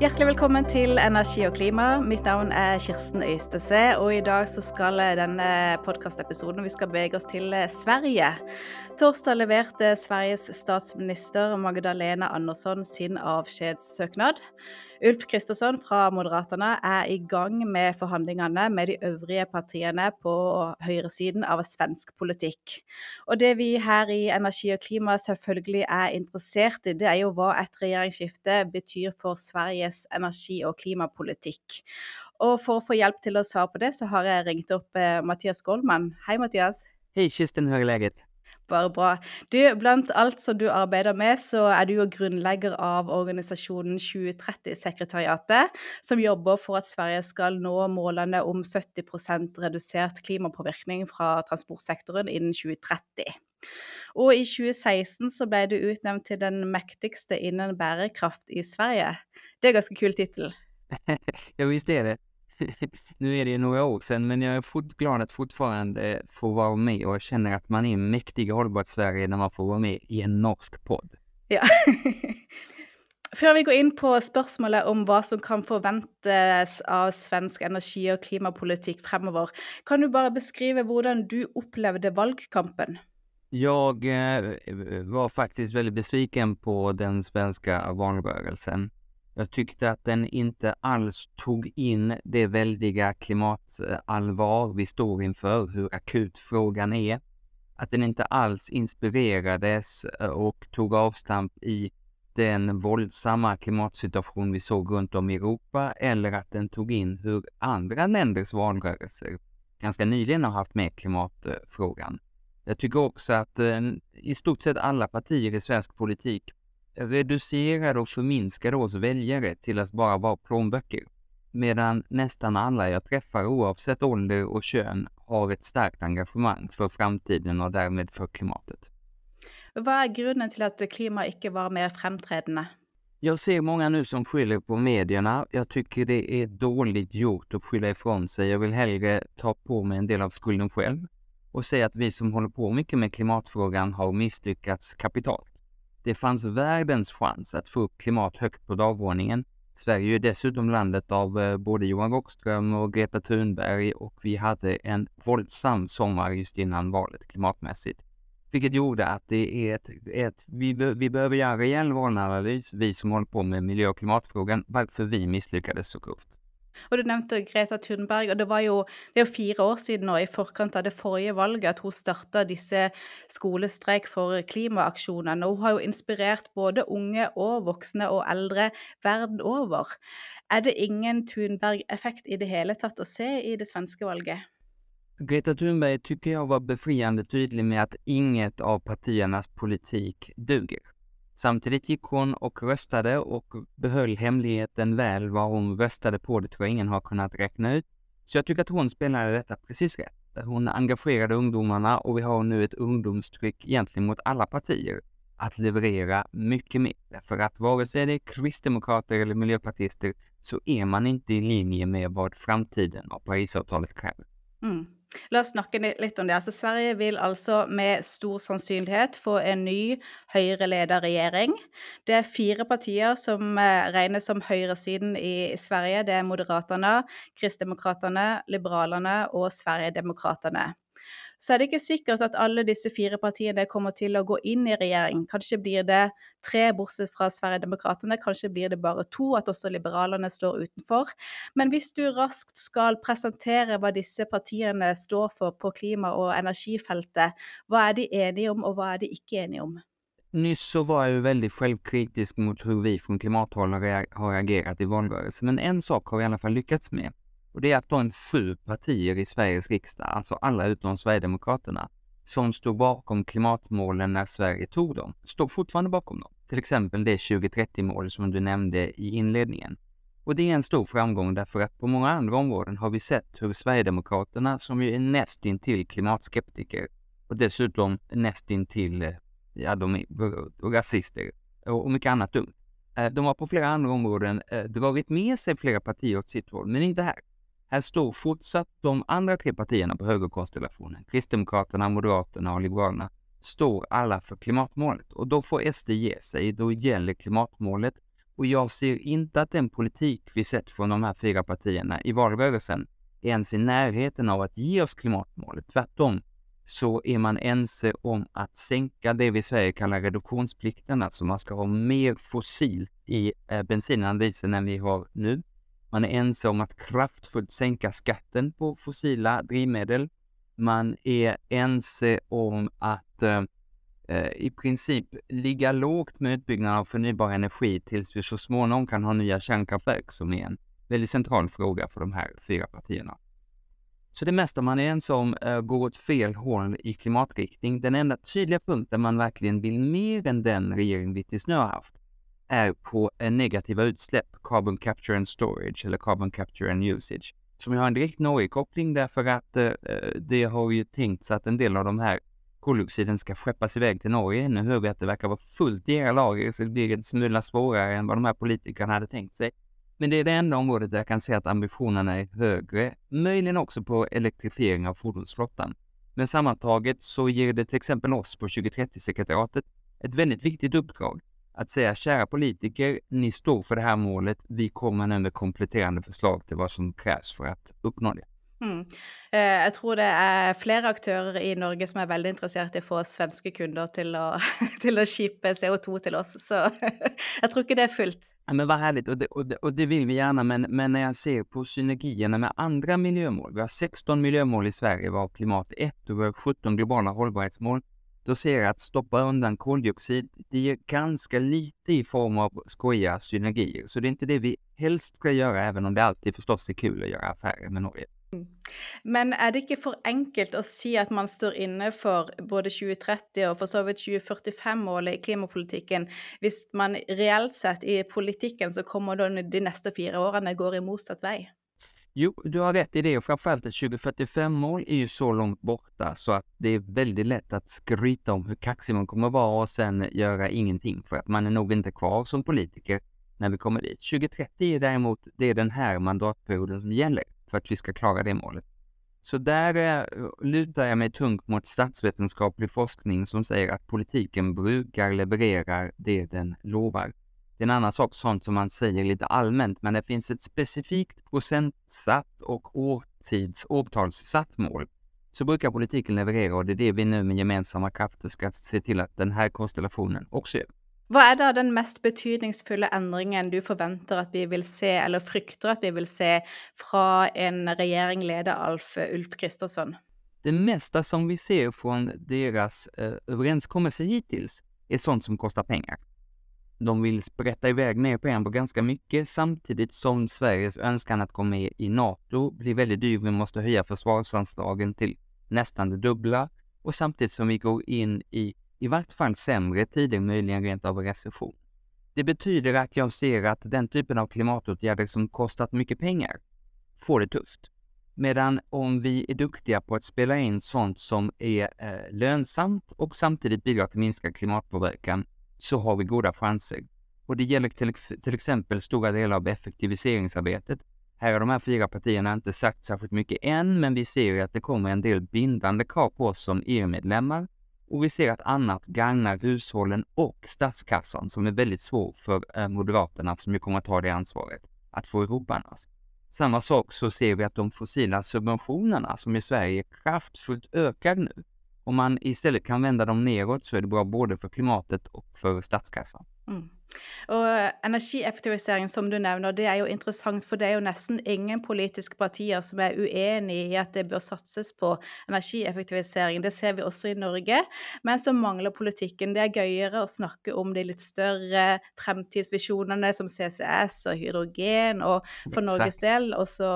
Hjertelig velkommen til Energi og klima. Mitt navn er Kirsten Øystese, og i dag så skal denne podkastepisoden Vi skal bevege oss til eh, Sverige. Torsdag leverte Sveriges statsminister Magdalena Andersson sin avskjedssøknad. Ulf Kristersson fra Moderaterna er i gang med forhandlingene med de øvrige partiene på høyresiden av svensk politikk. Og det vi her i Energi og klima selvfølgelig er interessert i, det er jo hva et regjeringsskifte betyr for Sveriges energi- og klimapolitikk. Og for å få hjelp til å svare på det, så har jeg ringt opp eh, Mathias Goldman. Hei, Mathias. Hej Kirsten, hur är läget? Bare bra. Du, blant alt som du arbeider med, så er du jo grunnlegger av organisasjonen 2030-sekretariatet, som jobber for at Sverige skal nå målene om 70% redusert klimapåvirkning fra transportsektoren innen 2030. Og i 2016 så ble du utnevnt til den mektigste innen bærekraft i Sverige. Det er ganske kul tittel. ja visst är det. nu är det några år sedan, men jag är fort, glad att fortfarande få vara med och jag känner att man är mäktig i Hållbart Sverige när man får vara med i en norsk podd. Ja. Før vi går inn på spørsmålet om hva som kan forventes av svensk energi- og klimapolitikk fremover, kan du bare beskrive hvordan du opplevde valgkampen? Jag eh, var faktiskt väldigt besviken på den svenska valrörelsen. Jag tyckte att den inte alls tog in det väldiga klimatallvar vi står inför, hur akut frågan är. Att den inte alls inspirerades eh, och tog avstamp i den våldsamma klimatsituation vi såg runt om i Europa eller att den tog in hur andra länders valrörelser ganska nyligen har haft med klimatfrågan. Jag tycker också att eh, i stort sett alla partier i svensk politik reducerar och förminskar oss väljare till att bara vara plånböcker. Medan nästan alla jag träffar oavsett ålder och kön har ett starkt engagemang för framtiden och därmed för klimatet. Vad är grunden till att klimat inte var mer framträdande? Jag ser många nu som skyller på medierna. Jag tycker det är dåligt gjort att skylla ifrån sig. Jag vill hellre ta på mig en del av skulden själv och säga att vi som håller på mycket med klimatfrågan har misslyckats kapitalt. Det fanns världens chans att få upp klimat högt på dagordningen. Sverige är dessutom landet av eh, både Johan Rockström och Greta Thunberg och vi hade en våldsam sommar just innan valet klimatmässigt. Vilket gjorde att det är ett, ett vi, be, vi behöver göra en rejäl valanalys, vi som håller på med miljö och klimatfrågan, varför vi misslyckades så grovt. Og Du nevnte Greta Thunberg, og det, var jo, det er jo fire år siden nå, i forkant av det forrige valget, at hun starta disse skolestreik for klimaaksjonene. Og hun har jo inspirert både unge og voksne og eldre verden over. Er det ingen Thunberg-effekt i det hele tatt å se i det svenske valget? Greta Thunberg tycker jag var befriande tydlig med att inget av partiernas politik duger. Samtidigt gick hon och röstade och behöll hemligheten väl vad hon röstade på. Det tror jag ingen har kunnat räkna ut. Så jag tycker att hon spelade detta precis rätt. Hon engagerade ungdomarna och vi har nu ett ungdomstryck egentligen mot alla partier att leverera mycket mer. För att vare sig det är kristdemokrater eller miljöpartister så är man inte i linje med vad framtiden av Parisavtalet kräver. Mm. La oss snakke litt om det. Altså, Sverige vil altså med stor sannsynlighet få en ny høyreledet regjering. Det er fire partier som räknas regnes som høyresiden i Sverige. Det er Moderaterna, Kristdemokraterna, Liberalerne og Sverigedemokraterna så er det ikke sikkert at alle disse fire partiene kommer til å gå inn i regjering. Kanskje blir det tre, bortsett fra Sverigedemokraterna, kanskje blir det bare to, at også liberalerne står utenfor. Men hvis du raskt skal presentere hva disse partiene står for på klima- og energifeltet, hva er de enige om, og hva er de ikke enige om? Nyss så var jag ju väldigt självkritisk mot hur vi från klimathåll har agerat i valrörelsen, men en sak har vi i alla fall lyckats med. Och det är att de sju partier i Sveriges riksdag, alltså alla utom Sverigedemokraterna, som stod bakom klimatmålen när Sverige tog dem, står fortfarande bakom dem. Till exempel det 2030-mål som du nämnde i inledningen. Och det är en stor framgång därför att på många andra områden har vi sett hur Sverigedemokraterna, som ju är nästintill klimatskeptiker och dessutom nästintill, ja, de är rasister och mycket annat dumt. Eh, de har på flera andra områden eh, dragit med sig flera partier åt sitt håll, men inte här. Här står fortsatt de andra tre partierna på högerkonstellationen, Kristdemokraterna, Moderaterna och Liberalerna, står alla för klimatmålet och då får SD ge sig. Då gäller klimatmålet Och jag ser inte att den politik vi sett från de här fyra partierna i valrörelsen är ens i närheten av att ge oss klimatmålet. Tvärtom så är man ense om att sänka det vi i Sverige kallar reduktionsplikten, alltså man ska ha mer fossilt i eh, bensinen och dieseln än vi har nu. Man är ense om att kraftfullt sänka skatten på fossila drivmedel. Man är ense om att eh, eh i princip ligga lågt med utbyggnaden av förnybar energi tills vi så småningom kan ha nya kärnkraftverk som är en väldigt central fråga för de här fyra partierna. Så det mesta man är ense om eh, går åt fel håll i klimatriktning. Den enda tydliga punkten man verkligen vill mer än den regering vi tills nu har haft är på negativa utsläpp, carbon capture and storage eller carbon capture and usage, som har en direkt Norge-koppling därför att eh, det har ju tänkts att en del av de här koldioxiden ska skeppas iväg till Norge. Nu hör vi att det verkar vara fullt i era lager så det blir en smula svårare än vad de här politikerna hade tänkt sig. Men det är det enda området där jag kan se att ambitionerna är högre, möjligen också på elektrifiering av fordonsflottan. Men sammantaget så ger det till exempel oss på 2030-sekretariatet ett väldigt viktigt uppdrag. Att säga kära politiker, ni står för det här målet. Vi kommer nu med kompletterande förslag till vad som krävs för att uppnå det. Mm. Eh, jeg tror det er flere aktører i Norge som er veldig interessert i å få svenske kunder til å, til å skipe CO2 til oss, så jag tror inte det är fullt. Ja, men vad härligt, och det, och, det, och det vill vi gärna, men, men när jag ser på synergierna med andra miljömål, vi har 16 miljömål i Sverige varav klimat 1 och vi har 17 globala hållbarhetsmål, då ser jag att stoppa undan koldioxid, det ger ganska lite i form av skojiga synergier. Så det är inte det vi helst ska göra, även om det alltid förstås är kul att göra affärer med Norge. Mm. Men är det inte för enkelt att säga att man står inne för både 2030 och för så vidt 2045-målet i klimatpolitiken, om man reellt sett i politiken så kommer de nästa fyra åren går i motsatt väg? Jo, du har rätt i det och framförallt ett 2045-mål är ju så långt borta så att det är väldigt lätt att skryta om hur kaxig man kommer vara och sen göra ingenting för att man är nog inte kvar som politiker när vi kommer dit. 2030 är däremot, det är den här mandatperioden som gäller för att vi ska klara det målet. Så där eh, lutar jag mig tungt mot statsvetenskaplig forskning som säger att politiken brukar leverera det den lovar. Det är en annan sak, sånt som man säger lite allmänt, men det finns ett specifikt procentsatt och årtids årtalssatt mål. Så brukar politiken leverera och det är det vi nu med gemensamma krafter ska se till att den här konstellationen också gör. Vad är då den mest betydningsfulla ändringen du förväntar att vi vill se, eller frykter att vi vill se, från en regering ledd av Alf Ulf Kristersson? Det mesta som vi ser från deras eh, överenskommelse hittills är sånt som kostar pengar. De vill sprätta iväg mer pengar på ganska mycket samtidigt som Sveriges önskan att gå med i NATO blir väldigt dyr. Vi måste höja försvarsanslagen till nästan det dubbla och samtidigt som vi går in i i vart fall sämre tider, möjligen rent av recession. Det betyder att jag ser att den typen av klimatåtgärder som kostat mycket pengar får det tufft. Medan om vi är duktiga på att spela in sånt som är eh, lönsamt och samtidigt bidrar till minskad klimatpåverkan så har vi goda chanser. Och det gäller till, till exempel stora delar av effektiviseringsarbetet. Här har de här fyra partierna inte sagt särskilt mycket än, men vi ser att det kommer en del bindande krav på oss som EU-medlemmar och vi ser att annat gagnar hushållen och statskassan som är väldigt svår för eh, Moderaterna som ju kommer att ta det ansvaret att få ihop annars. Samma sak så ser vi att de fossila subventionerna som i Sverige kraftfullt ökar nu. Om man istället kan vända dem neråt så är det bra både för klimatet och för statskassan. Mm. Og energieffektivisering, som du nevner, det er jo interessant, for det er jo nesten ingen politiske partier som er uenig i at det bør satses på energieffektivisering. Det ser vi også i Norge, men så mangler politikken. Det er gøyere å snakke om de litt større fremtidsvisjonene som CCS og hydrogen, og for Norges del også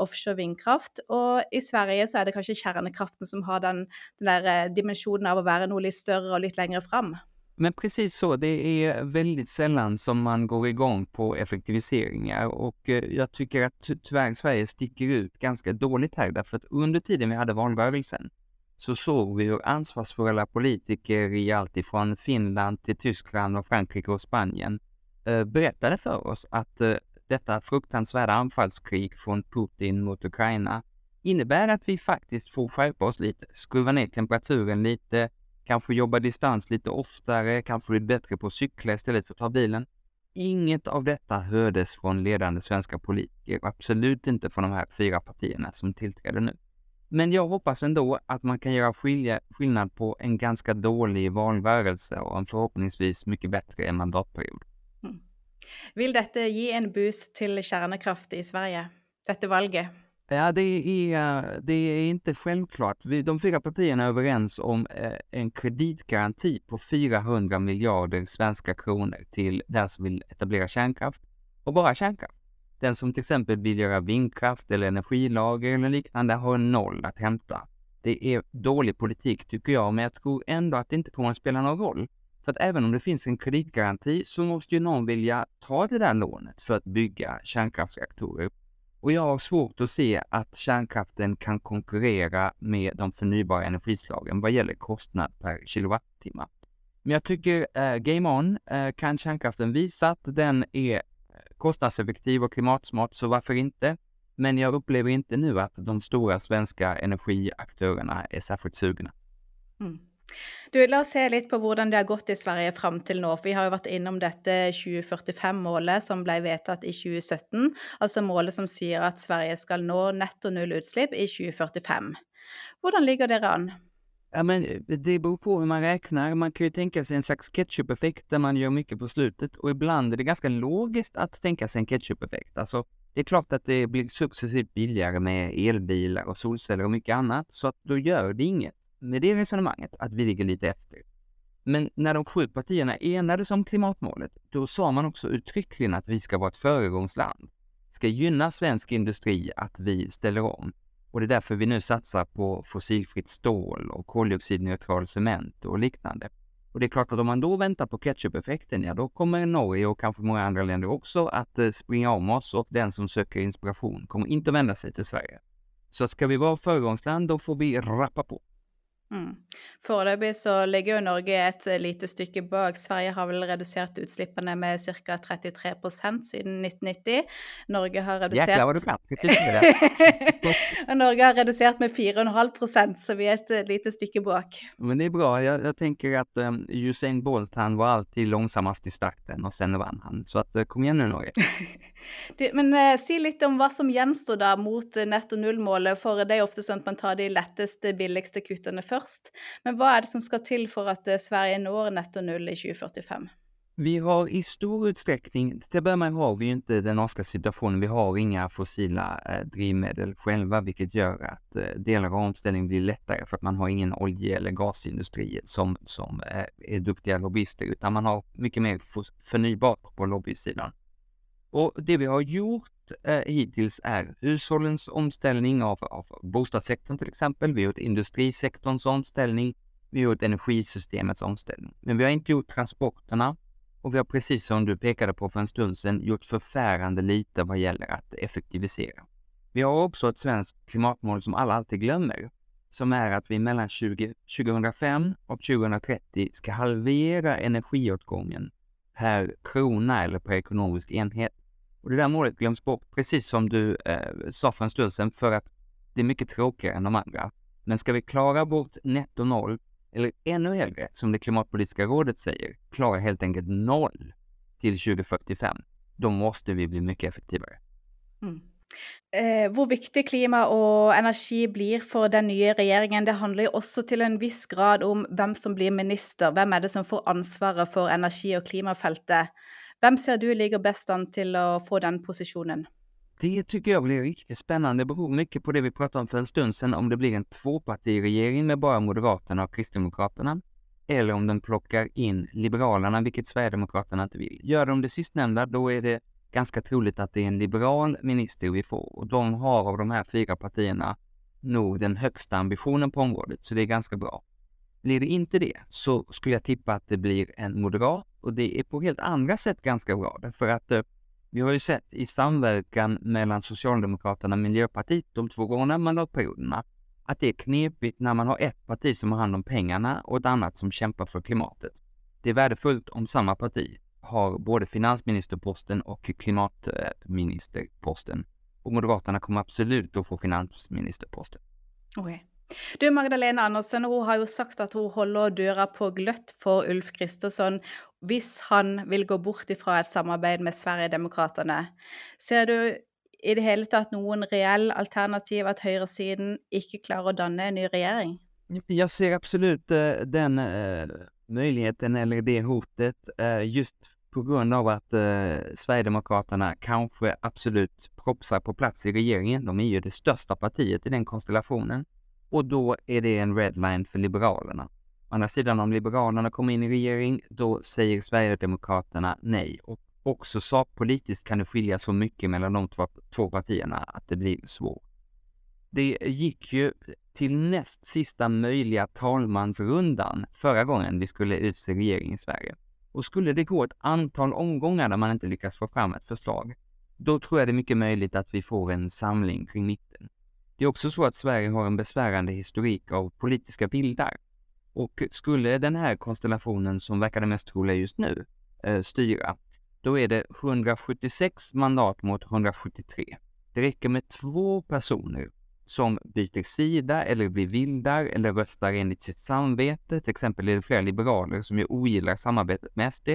offshore vindkraft. Og i Sverige så er det kanskje kjernekraften som har den, den der eh, dimensjonen av å være noe litt større og litt lengre fram. Men precis så, det är väldigt sällan som man går igång på effektiviseringar och eh, jag tycker att tyvärr Sverige sticker ut ganska dåligt här därför att under tiden vi hade valrörelsen så såg vi hur ansvarsfulla politiker i allt ifrån Finland till Tyskland och Frankrike och Spanien eh, berättade för oss att eh, detta fruktansvärda anfallskrig från Putin mot Ukraina innebär att vi faktiskt får skärpa oss lite, skruva ner temperaturen lite, kanske jobba distans lite oftare, kanske bli bättre på att cykla istället för att ta bilen. Inget av detta hördes från ledande svenska politiker, absolut inte från de här fyra partierna som tillträder nu. Men jag hoppas ändå att man kan göra skillnad på en ganska dålig valrörelse och en förhoppningsvis mycket bättre mandatperiod. Mm. Vill detta ge en boost till kärnkraft i Sverige, detta valget? Ja, det är, det är inte självklart. De fyra partierna är överens om eh, en kreditgaranti på 400 miljarder svenska kronor till den som vill etablera kärnkraft och bara kärnkraft. Den som till exempel vill göra vindkraft eller energilager eller liknande har noll att hämta. Det är dålig politik tycker jag, men jag tror ändå att det inte kommer att spela någon roll. För att även om det finns en kreditgaranti så måste ju någon vilja ta det där lånet för att bygga kärnkraftsreaktorer. Och jag har svårt att se att kärnkraften kan konkurrera med de förnybara energislagen vad gäller kostnad per kilowattimme. Men jag tycker eh, Game On eh, kan kärnkraften visa att den är eh, kostnadseffektiv och klimatsmart, så varför inte? Men jag upplever inte nu att de stora svenska energiaktörerna är särskilt sugna. Mm. Du, la oss se litt på hvordan det har gått i Sverige fram til nå. For vi har jo vært innom dette 2045-målet som ble vedtatt i 2017. Altså målet som sier at Sverige skal nå netto null utslipp i 2045. Hvordan ligger dere an? Ja, men eh, det beror på hur man räknar. Man kan ju tänka sig en slags ketchup-effekt där man gör mycket på slutet och ibland är det ganska logiskt att tänka sig en ketchup-effekt. Alltså, det är klart att det blir successivt billigare med elbilar och solceller och mycket annat, så att då gör det inget med det resonemanget att vi ligger lite efter. Men när de sju partierna enades om klimatmålet, då sa man också uttryckligen att vi ska vara ett föregångsland. Ska gynna svensk industri att vi ställer om. Och det är därför vi nu satsar på fossilfritt stål och koldioxidneutral cement och liknande. Och det är klart att om man då väntar på ketchup-effekten, ja då kommer Norge och kanske många andra länder också att eh, springa om oss och den som söker inspiration kommer inte vända sig till Sverige. Så ska vi vara föregångsland, då får vi rappa på. Mm. Foreløpig så ligger jo Norge et eh, lite stykke bak. Sverige har vel redusert utslippene med ca. 33 siden 1990. Norge har redusert Jäklar vad du kan! Norge har redusert med 4,5% så vi är ett eh, litet stycke bak. Men det är bra. Jag, jag tänker att um, Usain Bolt, han var alltid långsammast i starten och sen vann han. Så uh, kom igen nu Norge. du, men uh, si lite om vad som gjenstår da mot netto null-målet, for det är ofta så att man tar de lättaste, billigaste kuttene först först. Men vad är det som ska till för att eh, Sverige når netto noll i 2045? Vi har i stor utsträckning, till att börja med har vi inte den norska situationen, vi har inga fossila eh, drivmedel själva, vilket gör att eh, delar av omställningen blir lättare för att man har ingen olje eller gasindustri som, som eh, är duktiga lobbyister, utan man har mycket mer förnybart på lobbysidan. Och det vi har gjort eh, hittills är hushållens omställning av, av bostadssektorn till exempel. Vi har gjort industrisektorns omställning. Vi har gjort energisystemets omställning. Men vi har inte gjort transporterna och vi har precis som du pekade på för en stund sedan gjort förfärande lite vad gäller att effektivisera. Vi har också ett svenskt klimatmål som alla alltid glömmer, som är att vi mellan 20, 2005 och 2030 ska halvera energiåtgången per krona eller per ekonomisk enhet. Och det där målet glöms bort, precis som du eh, sa för en stund sedan, för att det är mycket tråkigare än de andra. Men ska vi klara vårt netto noll, eller ännu hellre, som det klimatpolitiska rådet säger, klara helt enkelt noll till 2045, då måste vi bli mycket effektivare. Mm. Eh, hvor viktig klima och energi blir för den nya regeringen, det handlar ju också till en viss grad om vem som blir minister. Vem är det som får ansvaret för energi och klimafeltet? Vem ser du ligger bäst an till att få den positionen? Det tycker jag blir riktigt spännande. Det beror mycket på det vi pratade om för en stund sedan, om det blir en tvåpartiregering med bara Moderaterna och Kristdemokraterna, eller om den plockar in Liberalerna, vilket Sverigedemokraterna inte vill. Gör de det sistnämnda, då är det ganska troligt att det är en liberal minister vi får och de har av de här fyra partierna nog den högsta ambitionen på området, så det är ganska bra. Blir det inte det så skulle jag tippa att det blir en moderat och det är på helt andra sätt ganska bra därför att eh, vi har ju sett i samverkan mellan Socialdemokraterna och Miljöpartiet de två gångna mandatperioderna att det är knepigt när man har ett parti som har hand om pengarna och ett annat som kämpar för klimatet. Det är värdefullt om samma parti har både finansministerposten och klimatministerposten. Och Moderaterna kommer absolut att få finansministerposten. Okay. Du, Magdalena Andersen hun har jo sagt at hun holder døra på gløtt for Ulf Kristersson hvis han vil gå bort ifra et samarbeid med Sverigedemokraterna. Ser du i det hele tatt noen reell alternativ at høyresiden ikke klarer å danne en ny regjering? Jag ser absolut eh, den eh, möjligheten eller det hotet eh, just på grund av att Sverigedemokraterna kanske absolut propsar på plats i regeringen. De är ju det största partiet i den konstellationen och då är det en redline för Liberalerna. Å andra sidan, om Liberalerna kommer in i regering, då säger Sverigedemokraterna nej. Och också sakpolitiskt kan det skilja så mycket mellan de två, två partierna att det blir svårt. Det gick ju till näst sista möjliga talmansrundan förra gången vi skulle utse regering i Sverige. Och skulle det gå ett antal omgångar där man inte lyckas få fram ett förslag, då tror jag det är mycket möjligt att vi får en samling kring mitten. Det är också så att Sverige har en besvärande historik av politiska bildar. Och skulle den här konstellationen som verkar det mest troliga just nu eh, styra, då är det 176 mandat mot 173. Det räcker med två personer som byter sida eller blir vildar eller röstar enligt sitt samvete. Till exempel är det flera liberaler som ju ogillar samarbetet med SD.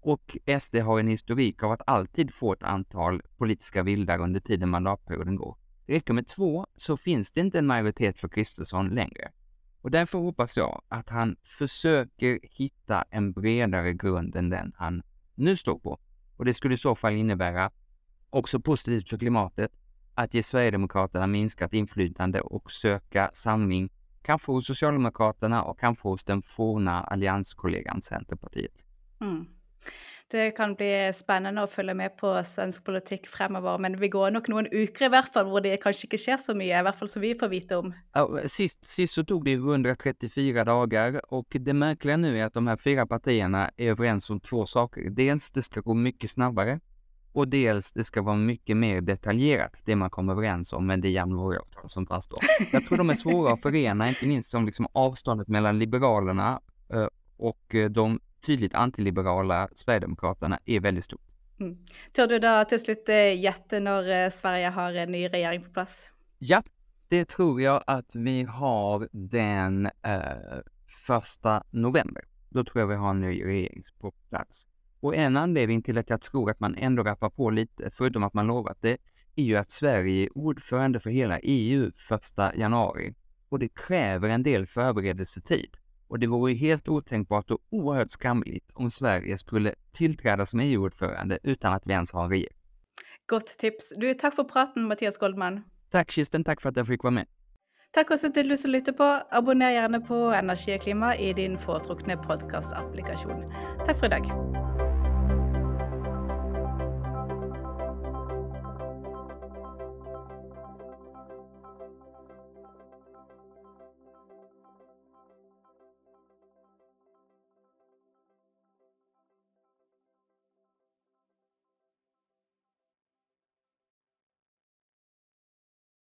Och SD har en historik av att alltid få ett antal politiska vildar under tiden mandatperioden går. Det räcker med två så finns det inte en majoritet för Kristersson längre. Och därför hoppas jag att han försöker hitta en bredare grund än den han nu står på. Och det skulle i så fall innebära också positivt för klimatet att ge Sverigedemokraterna minskat inflytande och söka samling, kanske hos Socialdemokraterna och kanske hos den forna allianskollegan Centerpartiet. Mm. Det kan bli spennende å følge med på svensk politikk fremover, men vi går nok noen uker i hvert fall hvor det kanskje ikke skjer så mye, i hvert fall som vi får vite om. Ja, sist, sist så tog det 134 dagar och det märkliga nu är att de här fyra partierna är överens om två saker. Dels det ska gå mycket snabbare och dels det ska vara mycket mer detaljerat, det man kommer överens om men det januariavtal som faststår. Jag tror de är svåra att förena, inte minst som liksom avståndet mellan Liberalerna eh, och eh, de tydligt antiliberala Sverigedemokraterna är väldigt stort. Mm. Tør du da til slutt eh, gjette når Sverige har en ny regjering på plats? Ja, det tror jag att vi har den eh, första november. Då tror jag vi har en ny regering på plats. Och en anledning till att jag tror att man ändå rappar på lite, förutom att man lovat det, är ju att Sverige är ordförande för hela EU 1 januari. Och det kräver en del förberedelsetid. Och det vore helt otänkbart och oerhört skamligt om Sverige skulle tillträda som EU-ordförande utan att vi ens har en regering. Gott tips. Du, tack för praten, Mattias Goldman. Tack Kirsten, tack för att jag fick vara med. Takk også til du som lytter på. Abonner gjerne på Energi og klima i din foretrukne podkastapplikasjon. Takk for i dag.